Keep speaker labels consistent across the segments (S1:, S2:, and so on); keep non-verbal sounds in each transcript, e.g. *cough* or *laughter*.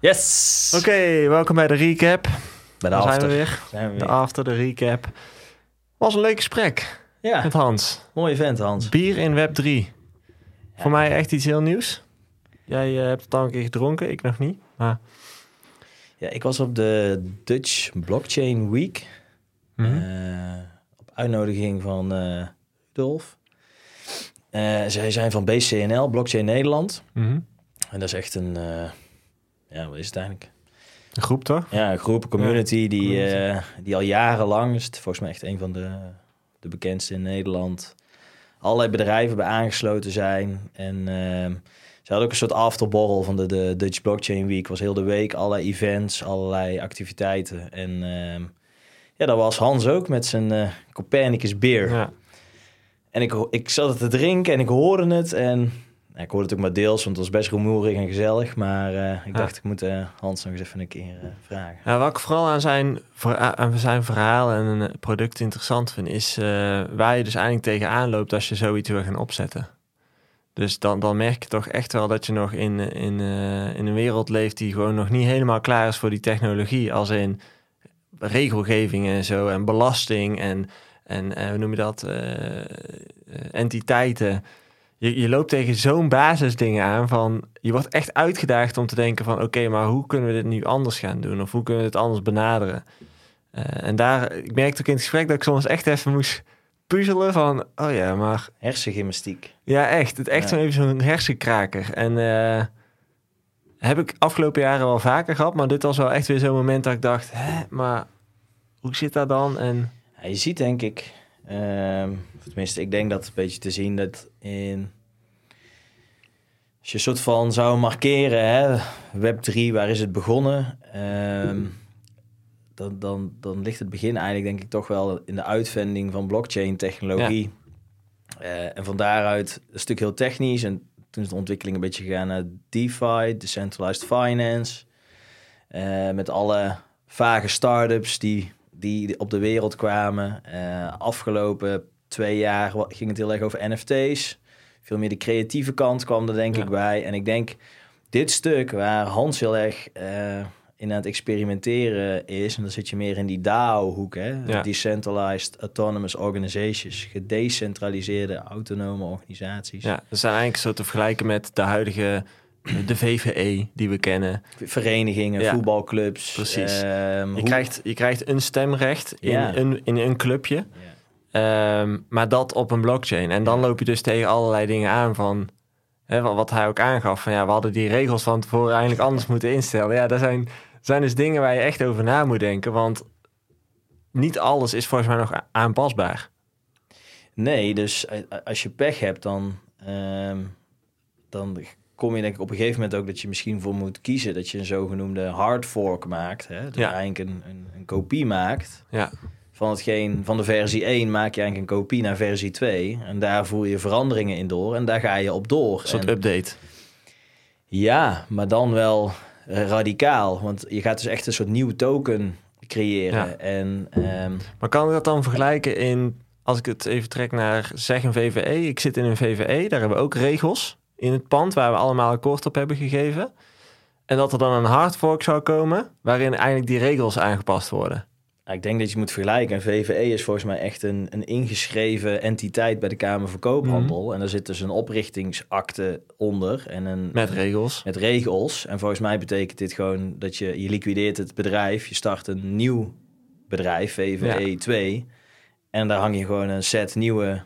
S1: Yes!
S2: Oké, welkom bij de recap.
S1: Bij de
S2: Daar zijn we weer.
S1: Zijn we
S2: De
S1: weer.
S2: after, de recap. Was een leuk gesprek
S1: Ja,
S2: met Hans.
S1: mooi event Hans.
S2: Bier in Web 3. Voor mij echt iets heel nieuws. Jij eh, hebt het al een keer gedronken, ik nog niet. Maar,
S1: Ja, ik was op de Dutch Blockchain Week.
S2: Mhm.
S1: eh, op uitnodiging van Rudolf. Eh, zij zijn van BCNL, Blockchain Nederland.
S2: Mhm.
S1: En dat is echt een... ja, wat is het eigenlijk?
S2: Een groep toch?
S1: Ja, een groep, een community die,
S2: community.
S1: eh, die al jarenlang... is het volgens mij echt een van de, de bekendste in Nederland... allerlei bedrijven bij aangesloten zijn. En ehm, ze hadden ook een soort afterborrel van de, de Dutch Blockchain Week. was heel de week, allerlei events, allerlei activiteiten. En ehm, ja, daar was Hans ook met zijn eh, Copernicus beer.
S2: Ja.
S1: En ik, ik zat het te drinken en ik hoorde het. En ik hoorde het ook maar deels, want het was best rumoerig en gezellig. Maar eh, ik
S2: Ja.
S1: dacht, ik moet eh, Hans nog eens even een keer eh, vragen.
S2: Ja, wat ik vooral aan zijn, aan zijn verhaal en product interessant vind, is waar je dus eigenlijk tegenaan loopt als je zoiets wil gaan opzetten. Dus dan, dan merk je toch echt wel dat je nog in, in, in een wereld leeft die gewoon nog niet helemaal klaar is voor die technologie. Als in regelgeving en zo en belasting en, en hoe noem je dat, entiteiten. Je, je loopt tegen zo'n basisdingen aan van... Je wordt echt uitgedaagd om te denken van... Oké, maar hoe kunnen we dit nu anders gaan doen? Of hoe kunnen we dit anders benaderen? Eh, en daar, ik merkte ook in het gesprek dat ik soms echt even moest puzzelen van... Oh ja, maar
S1: Hersengymnastiek.
S2: ja, echt. Het echt
S1: Ja.
S2: zo even zo'n hersenkraker. En eh, heb ik afgelopen jaren wel vaker gehad. Maar dit was wel echt weer zo'n moment dat ik dacht... Hè, maar hoe zit dat dan? En
S1: Ja, je ziet denk ik, ehm, tenminste ik denk dat een beetje te zien dat in... Als je een soort van zou markeren, hè, Web 3, waar is het begonnen? Ehm, dan, dan, dan ligt het begin eigenlijk denk ik toch wel in de uitvinding van blockchain technologie. Eh, en van daaruit, is natuurlijk heel technisch. En toen is de ontwikkeling een beetje gegaan naar DeFi, Decentralized Finance. Eh, met alle vage start-ups die, die op de wereld kwamen. Eh, afgelopen twee jaar ging het heel erg over NFT's. Veel meer de creatieve kant kwam er denk
S2: Ja.
S1: ik bij. En ik denk, dit stuk waar Hans heel erg eh, in aan het experimenteren is... en dan zit je meer in die DAO-hoek, hè?
S2: Ja.
S1: Decentralized Autonomous Organizations. Gedecentraliseerde autonome organisaties.
S2: ja, dat zijn eigenlijk zo te vergelijken met de huidige... De VVE die we kennen.
S1: Verenigingen,
S2: Ja.
S1: voetbalclubs.
S2: Precies.
S1: ehm,
S2: Je
S1: hoe-
S2: krijgt, je krijgt een stemrecht in,
S1: Ja.
S2: een, in een clubje.
S1: Ja.
S2: Ehm, maar dat op een blockchain. En dan loop je dus tegen allerlei dingen aan van... Hè, wat, hij ook aangaf. Van ja, we hadden die regels van tevoren eigenlijk anders moeten instellen. Ja, dat zijn, zijn dus dingen waar je echt over na moet denken. Want niet alles is volgens mij nog aanpasbaar.
S1: Nee, dus als je pech hebt, dan, ehm, dan kom je denk ik op een gegeven moment ook dat je misschien voor moet kiezen dat je een zogenoemde hard fork maakt. Hè? Dus
S2: Ja.
S1: eigenlijk een, een, een kopie maakt
S2: Ja,
S1: van hetgeen van de versie 1 maak je eigenlijk een kopie naar versie 2 en daar voer je veranderingen in door en daar ga je op door.
S2: een soort
S1: En-
S2: update.
S1: ja, maar dan wel eh, radicaal, want je gaat dus echt een soort nieuwe token creëren
S2: Ja.
S1: en ehm,
S2: Maar kan ik dat dan vergelijken in... Als ik het even trek naar zeg een VVE. Ik zit in een VVE. Daar hebben we ook regels in het pand... waar we allemaal akkoord op hebben gegeven. En dat er dan een hard fork zou komen... waarin eigenlijk die regels aangepast worden.
S1: Nou, ik denk dat je moet vergelijken. Een VVE is volgens mij echt een, een ingeschreven entiteit bij de Kamer van Koophandel. Mhm. En daar zit dus een oprichtingsakte onder. En een,
S2: met regels.
S1: Met regels. En volgens mij betekent dit gewoon dat je, je liquideert het bedrijf. Je start een nieuw bedrijf, VVE2 En daar hang je gewoon een set nieuwe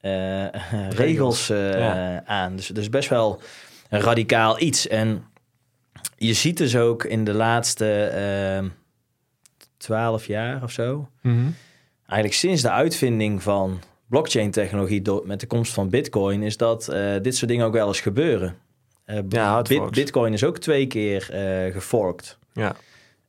S1: eh, *laughs* regels, eh, aan. Dus, dus best wel een radicaal iets. En je ziet dus ook in de laatste... Ehm, 12 jaar of zo. Eigenlijk sinds de uitvinding van blockchain technologie door, met de komst van bitcoin, is dat eh, dit soort dingen ook wel eens gebeuren. Uh,
S2: ja,
S1: bitcoin is ook twee keer uh, geforkt.
S2: Ja.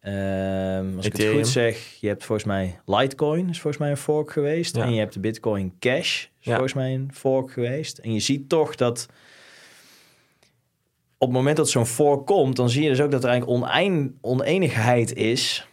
S1: Ehm, als ik het goed zeg, je hebt volgens mij Litecoin is volgens mij een fork geweest. En je hebt de Bitcoin Cash volgens mij een fork geweest. En je ziet toch dat op het moment dat zo'n fork komt, dan zie je dus ook dat er eigenlijk oneenigheid is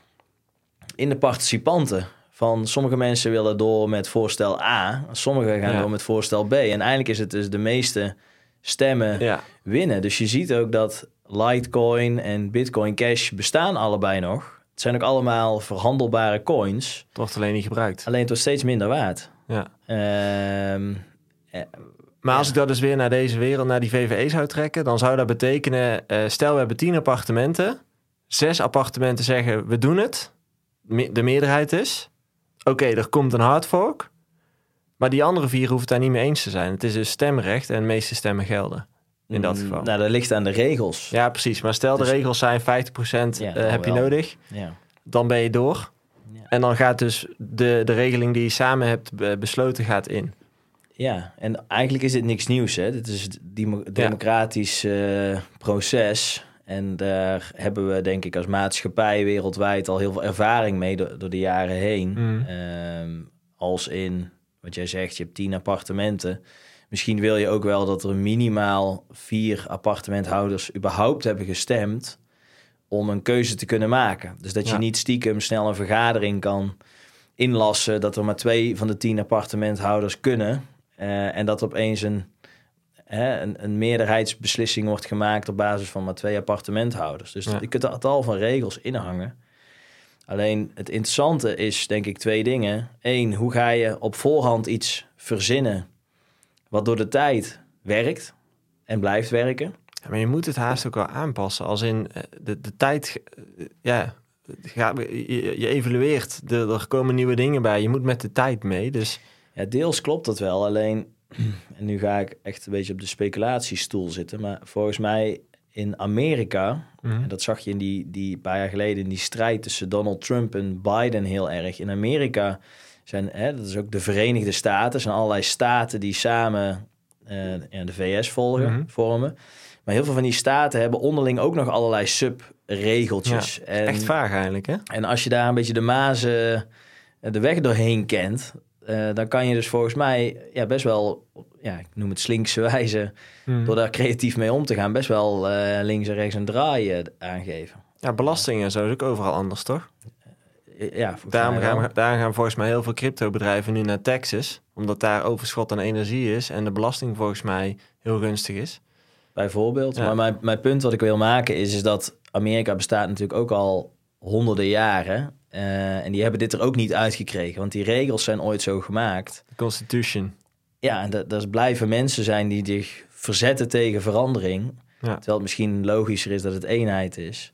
S1: in de participanten. Van sommige mensen willen door met voorstel A, sommigen gaan
S2: Ja.
S1: door met voorstel B. En eigenlijk is het dus de meeste stemmen
S2: ja.
S1: winnen. Dus je ziet ook dat Litecoin en Bitcoin Cash bestaan allebei nog. Het zijn ook allemaal verhandelbare coins.
S2: Het wordt alleen niet gebruikt.
S1: Alleen het wordt steeds minder waard.
S2: Ja.
S1: Ehm,
S2: Maar als ik dat dus weer naar deze wereld, naar die VVE zou trekken, dan zou dat betekenen, eh, stel we hebben tien appartementen, zes appartementen zeggen we doen het, Me- de meerderheid is, oké, er komt een hard fork, maar die andere vier hoeven het daar niet mee eens te zijn. Het is dus stemrecht en de meeste stemmen gelden in dat
S1: mm,
S2: geval.
S1: Nou, dat ligt aan de regels.
S2: Ja, precies. Maar stel de
S1: Dus-
S2: regels zijn 50%
S1: Ja,
S2: eh, heb je nodig,
S1: Ja.
S2: dan ben je door.
S1: Ja.
S2: En dan gaat dus de, de regeling die je samen hebt be- besloten gaat in.
S1: Ja, en eigenlijk is dit niks nieuws. Hè? Dit is het demo- democratisch eh, proces. En daar hebben we, denk ik, als maatschappij wereldwijd al heel veel ervaring mee door, door de jaren heen.
S2: Mhm.
S1: Ehm, als in, wat jij zegt, je hebt tien appartementen. Misschien wil je ook wel dat er minimaal vier appartementhouders überhaupt hebben gestemd om een keuze te kunnen maken. Dus dat je
S2: Ja.
S1: niet stiekem snel een vergadering kan inlassen dat er maar twee van de tien appartementhouders kunnen. eh, en dat opeens een, hè, een, een meerderheidsbeslissing wordt gemaakt op basis van maar twee appartementhouders. Dus
S2: Ja.
S1: je kunt er een tal van regels inhangen. Alleen het interessante is denk ik twee dingen. Eén, hoe ga je op voorhand iets verzinnen wat door de tijd werkt en blijft werken?
S2: Ja, maar je moet het haast ook wel aanpassen. Als in eh, de, de tijd, eh, ja, je, je evalueert. Er, er komen nieuwe dingen bij. Je moet met de tijd mee. Dus
S1: Ja, deels klopt dat wel. Alleen, *clears throat* en nu ga ik echt een beetje op de speculatiestoel zitten. Maar volgens mij in Amerika, en dat zag je in die, die paar jaar geleden in die strijd tussen Donald Trump en Biden heel erg. In Amerika zijn, hè, dat is ook de Verenigde Staten, zijn allerlei staten die samen ja, de VS volgen,
S2: Mhm.
S1: vormen. Maar heel veel van die staten hebben onderling ook nog allerlei subregeltjes. En-
S2: echt vaag eigenlijk, hè?
S1: en als je daar een beetje de mazen, eh, de weg doorheen kent, eh, dan kan je dus volgens mij ja, best wel, ja, ik noem het slinkse *laughs* wijze,
S2: Mhm.
S1: door daar creatief mee om te gaan, best wel eh, links en rechts een draai eh, aangeven.
S2: Ja, belastingen zo is ook overal anders, toch?
S1: Ja,
S2: Daarom gaan, daarom gaan volgens mij heel veel cryptobedrijven nu naar Texas. Omdat daar overschot aan energie is en de belasting volgens mij heel gunstig is.
S1: bijvoorbeeld.
S2: Ja.
S1: Maar mijn, mijn punt wat ik wil maken is, is dat Amerika bestaat natuurlijk ook al honderden jaren. Eh, en die hebben dit er ook niet uitgekregen, want die regels zijn ooit zo gemaakt.
S2: De Constitution.
S1: Ja, en dat, dat blijven mensen zijn die zich verzetten tegen verandering.
S2: Ja.
S1: Terwijl het misschien logischer is dat het eenheid is.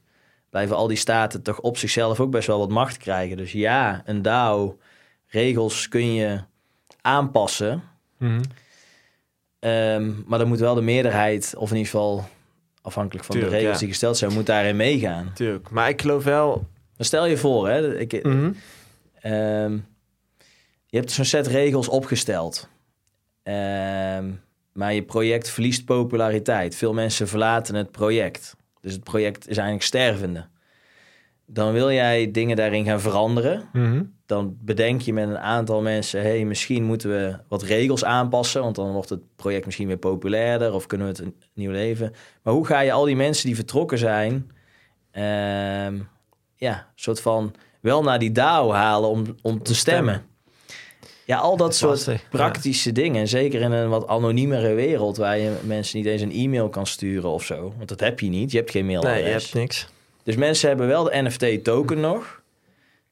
S1: Blijven al die staten toch op zichzelf ook best wel wat macht krijgen. Dus ja, een DAO, regels kun je aanpassen.
S2: Mhm.
S1: Ehm, maar dan moet wel de meerderheid, of in ieder geval afhankelijk van
S2: Tuurlijk,
S1: de regels
S2: ja.
S1: die gesteld zijn, moet daarin meegaan.
S2: Tuurlijk. Maar ik geloof wel...
S1: Maar stel je voor, hè, ik,
S2: Mhm.
S1: Ehm, je hebt zo'n set regels opgesteld. Ehm, maar je project verliest populariteit. Veel mensen verlaten het project. Dus het project is eigenlijk stervende. Dan wil jij dingen daarin gaan veranderen.
S2: Mhm.
S1: Dan bedenk je met een aantal mensen... hey, misschien moeten we wat regels aanpassen... want dan wordt het project misschien weer populairder... of kunnen we het een nieuw leven. Maar hoe ga je al die mensen die vertrokken zijn... ehm, ja, soort van wel naar die DAO halen om, om te
S2: stemmen.
S1: Ja, al dat soort
S2: lastig, ja.
S1: praktische dingen. Zeker in een wat anoniemere wereld... waar je mensen niet eens een e-mail kan sturen of zo. Want dat heb je niet. Je hebt geen mailadres.
S2: Nee, je hebt niks.
S1: Dus mensen hebben wel de NFT-token nog.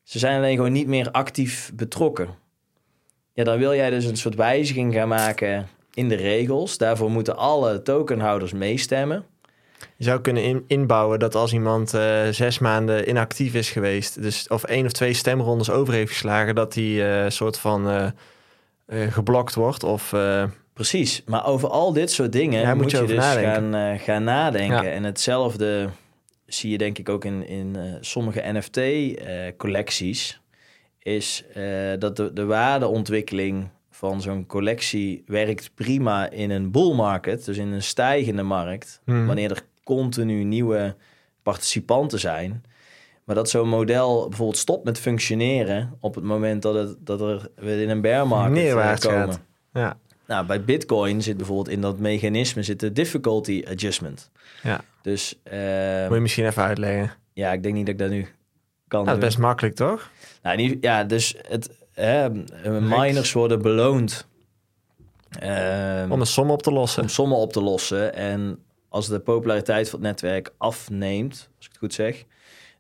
S1: Ze zijn alleen gewoon niet meer actief betrokken. Ja, dan wil jij dus een soort wijziging gaan maken in de regels. Daarvoor moeten alle tokenhouders meestemmen.
S2: Je zou kunnen in- inbouwen dat als iemand eh, zes maanden inactief is geweest, dus of één of twee stemrondes over heeft geslagen, dat die eh soort van eh, geblokt wordt. Of
S1: Precies, maar over al dit soort dingen
S2: Ja,
S1: moet,
S2: moet je
S1: dus
S2: nadenken.
S1: gaan, gaan nadenken.
S2: Ja.
S1: En hetzelfde zie je denk ik ook in, in sommige NFT-collecties. is dat de, de waardeontwikkeling van zo'n collectie werkt prima in een bull market, dus in een stijgende markt.
S2: hmm.
S1: Wanneer er continu nieuwe participanten zijn. Maar dat zo'n model bijvoorbeeld stopt met functioneren op het moment dat, het, dat er weer in een bear market eh,
S2: Neerwaarts
S1: komen.
S2: gaat. Ja,
S1: Nou, bij Bitcoin zit bijvoorbeeld in dat mechanisme zit de difficulty adjustment.
S2: ja.
S1: Dus eh,
S2: moet je misschien even uitleggen.
S1: ja, ik denk niet dat ik dat nu kan
S2: Nou, dat is best makkelijk, toch?
S1: Nou, ja, dus het, hè, miners worden beloond ehm,
S2: Om een som op te lossen.
S1: om sommen op te lossen. En als de populariteit van het netwerk afneemt, als ik het goed zeg,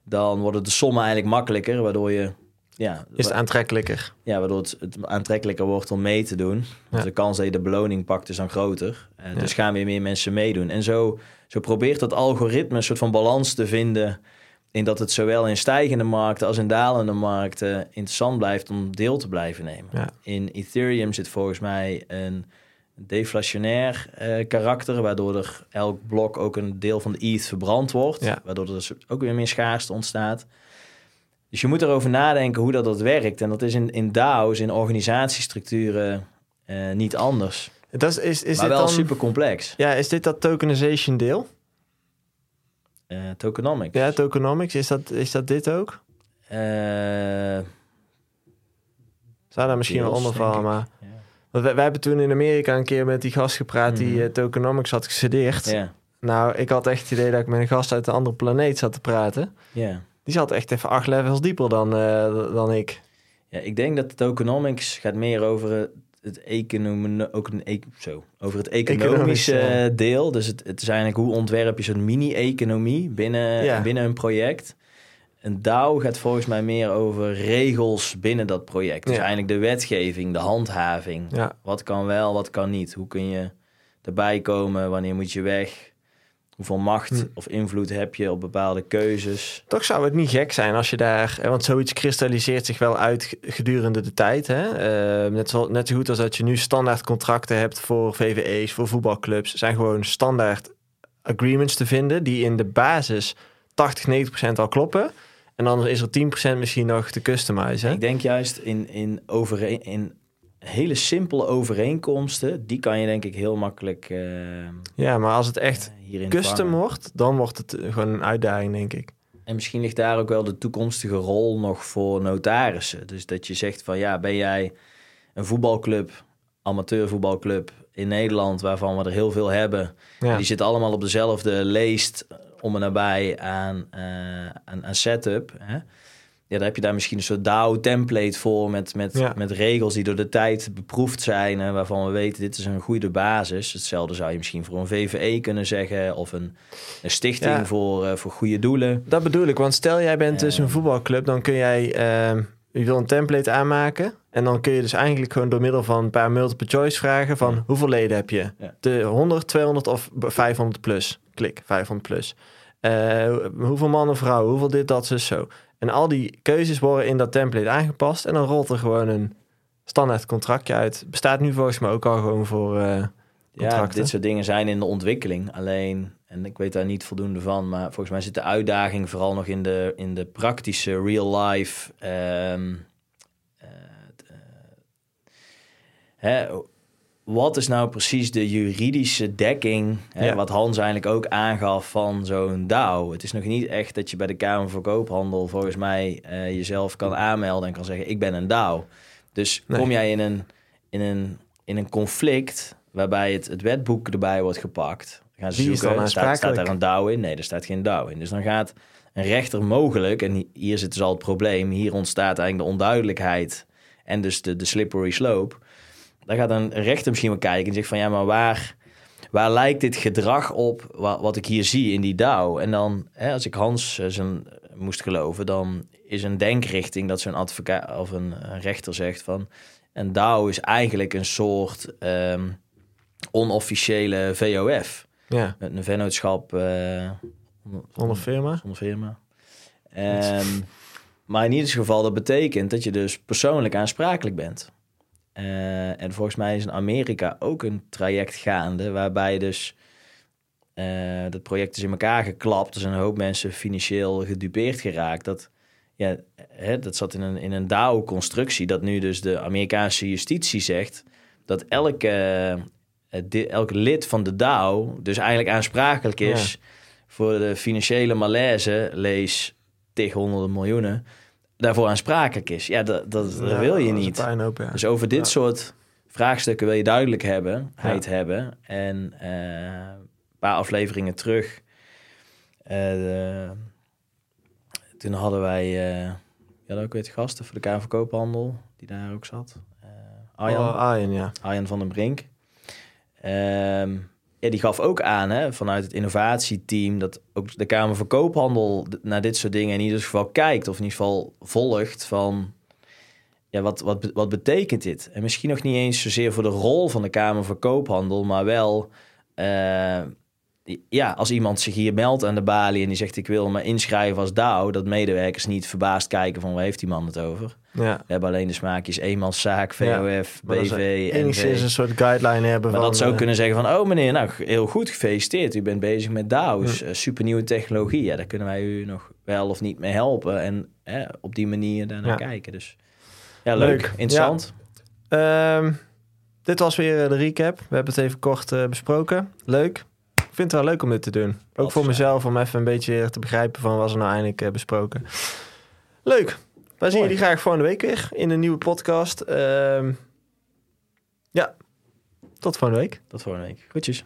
S1: dan worden de sommen eigenlijk makkelijker, waardoor je ja,
S2: Is het aantrekkelijker?
S1: ja, waardoor het, het aantrekkelijker wordt om mee te doen. Dus
S2: Ja.
S1: de kans dat je de beloning pakt is dan groter. Eh,
S2: Ja.
S1: Dus gaan weer meer mensen meedoen. En zo, zo probeert dat algoritme een soort van balans te vinden... in dat het zowel in stijgende markten als in dalende markten... interessant blijft om deel te blijven nemen.
S2: Ja.
S1: In Ethereum zit volgens mij een deflationair eh, karakter... waardoor er elk blok ook een deel van de ETH verbrand wordt.
S2: Ja.
S1: Waardoor er dus ook weer meer schaarste ontstaat. Dus je moet erover nadenken hoe dat, dat werkt. En dat is in, in DAO's, in organisatiestructuren, eh, niet anders.
S2: Dat is, is, is
S1: maar
S2: dit
S1: wel
S2: dan,
S1: super complex.
S2: Ja, is dit dat tokenization deel?
S1: Eh tokenomics.
S2: Ja, tokenomics, is dat, is dat dit ook?
S1: Eh,
S2: Zou daar misschien wel
S1: Deels,
S2: onder vallen,
S1: ik.
S2: maar...
S1: ja.
S2: Want wij, wij hebben toen in Amerika een keer met die gast gepraat die eh, tokenomics had gestudeerd. Nou, ik had echt het idee dat ik met een gast uit een andere planeet zat te praten. Die zat echt even acht levels dieper dan, dan ik.
S1: ja, ik denk dat tokenomics gaat meer over het, economie, ook een, e- zo, over het economische
S2: Economisch,
S1: deel. Dus het, het is eigenlijk hoe ontwerp je zo'n mini-economie binnen,
S2: Ja.
S1: binnen een project. Een DAO gaat volgens mij meer over regels binnen dat project. Dus
S2: Ja.
S1: eigenlijk de wetgeving, de handhaving.
S2: Ja,
S1: Wat kan wel, wat kan niet? Hoe kun je erbij komen? Wanneer moet je weg? Hoeveel macht
S2: Hm.
S1: of invloed heb je op bepaalde keuzes?
S2: toch zou het niet gek zijn als je daar... Want zoiets kristalliseert zich wel uit gedurende de tijd. Hè? Eh, net, zo, net zo goed als dat je nu standaard contracten hebt voor VVE's, voor voetbalclubs. zijn gewoon standaard agreements te vinden die in de basis 80, 90 procent al kloppen. En dan is er 10 procent misschien nog te customizen.
S1: Ik denk juist in, in, overeen, in hele simpele overeenkomsten, die kan je denk ik heel makkelijk eh,
S2: Ja, maar als het echt
S1: hierin
S2: custom
S1: vangen.
S2: wordt, dan wordt het eh, gewoon een uitdaging, denk ik.
S1: En misschien ligt daar ook wel de toekomstige rol nog voor notarissen. Dus dat je zegt van ja, ben jij een voetbalclub, amateurvoetbalclub in Nederland, waarvan we er heel veel hebben.
S2: Ja,
S1: Die zitten allemaal op dezelfde leest eh, om en nabij aan, eh, aan, aan setup. Hè? Ja, dan heb je daar misschien een soort DAO-template voor met, met,
S2: Ja.
S1: met regels die door de tijd beproefd zijn. En waarvan we weten, dit is een goede basis. Hetzelfde zou je misschien voor een VVE kunnen zeggen. Of een, een stichting
S2: Ja.
S1: voor, eh, voor goede doelen.
S2: dat bedoel ik. Want stel jij bent dus een voetbalclub, dan kun jij... ehm, je wil een template aanmaken. En dan kun je dus eigenlijk gewoon door middel van een paar multiple choice vragen van
S1: Ja.
S2: hoeveel leden heb je? De 100, 200 of 500 plus. Klik, 500 plus. Eh, hoeveel mannen, vrouwen, hoeveel dit, dat, zus, zo. En al die keuzes worden in dat template aangepast. En dan rolt er gewoon een standaard contractje uit. Bestaat nu volgens mij ook al gewoon voor... eh,
S1: Ja, dit soort dingen zijn in de ontwikkeling. Alleen, en ik weet daar niet voldoende van, maar volgens mij zit de uitdaging vooral nog in de, in de praktische real-life. ehm, eh, wat is nou precies de juridische dekking, hè,
S2: Ja.
S1: wat Hans eigenlijk ook aangaf van zo'n DAO? Het is nog niet echt dat je bij de Kamer van Koophandel volgens mij eh, jezelf kan aanmelden en kan zeggen ik ben een DAO. Dus
S2: Nee.
S1: kom jij in een, in een, in een conflict waarbij het, het wetboek erbij wordt gepakt, gaan ze
S2: Wie is
S1: zoeken, staat, staat daar een DAO in? Nee, er staat geen DAO in. Dus dan gaat een rechter mogelijk, en hi- hier zit dus al het probleem, hier ontstaat eigenlijk de onduidelijkheid en dus de, de slippery slope. Dan gaat een rechter misschien wel kijken en zegt van ja, maar waar, waar lijkt dit gedrag op wat, wat ik hier zie in die DAO? En dan, hè, als ik Hans eh, zijn, moest geloven, dan is een denkrichting dat zo'n advocaat of een, een rechter zegt van een DAO is eigenlijk een soort ehm, onofficiële VOF.
S2: ja,
S1: Met een vennootschap eh,
S2: onder firma.
S1: zonder firma. Ehm, maar in ieder geval, dat betekent dat je dus persoonlijk aansprakelijk bent. Eh, en volgens mij is in Amerika ook een traject gaande waarbij dus eh dat project is in elkaar geklapt. Er zijn een hoop mensen financieel gedupeerd geraakt. Dat, ja, hè, dat zat in een, in een DAO-constructie. Dat nu dus de Amerikaanse justitie zegt dat elke, eh, di- elk lid van de DAO dus eigenlijk aansprakelijk is voor de financiële malaise, lees tegen honderden miljoenen, daarvoor aansprakelijk is. Ja, dat, dat, dat
S2: Ja,
S1: wil je
S2: dat
S1: niet.
S2: ja.
S1: Dus over dit
S2: Ja.
S1: soort vraagstukken wil je duidelijk hebben, hebben. En eh, een paar afleveringen terug, eh, de- toen hadden wij, eh ja, ook weer gasten voor de Kamer van Koophandel, die daar ook zat. Arjan,
S2: Oh, Arjen, ja.
S1: Arjan van den Brink. Ehm, ja, die gaf ook aan hè, vanuit het innovatieteam dat ook de Kamer van Koophandel naar dit soort dingen in ieder geval kijkt of in ieder geval volgt van ja, wat, wat, wat betekent dit? En misschien nog niet eens zozeer voor de rol van de Kamer van Koophandel, maar wel eh, ja, als iemand zich hier meldt aan de balie en die zegt ik wil me inschrijven als DAO, dat medewerkers niet verbaasd kijken van waar heeft die man het over?
S2: Ja.
S1: We hebben alleen de smaakjes eenmanszaak, VOF, BV,
S2: ze
S1: NV.
S2: enigszins een soort guideline hebben
S1: Maar
S2: van...
S1: dat ook
S2: eh,
S1: kunnen zeggen van, oh meneer, nou heel goed, gefeliciteerd. U bent bezig met DAO's, eh, super nieuwe technologie. Ja, daar kunnen wij u nog wel of niet mee helpen. En hè, op die manier daarnaar
S2: Ja.
S1: kijken. Dus ja, leuk,
S2: Leuk.
S1: interessant.
S2: Ehm, dit was weer eh, de recap. We hebben het even kort besproken. Leuk. Vind het wel leuk om dit te doen. Ook voor mezelf, om even een beetje te begrijpen van wat er nou eindelijk eh, besproken. Leuk. Wij zien jullie graag volgende week weer in een nieuwe podcast. Ehm, ja, tot volgende week.
S1: Tot volgende week. Groetjes.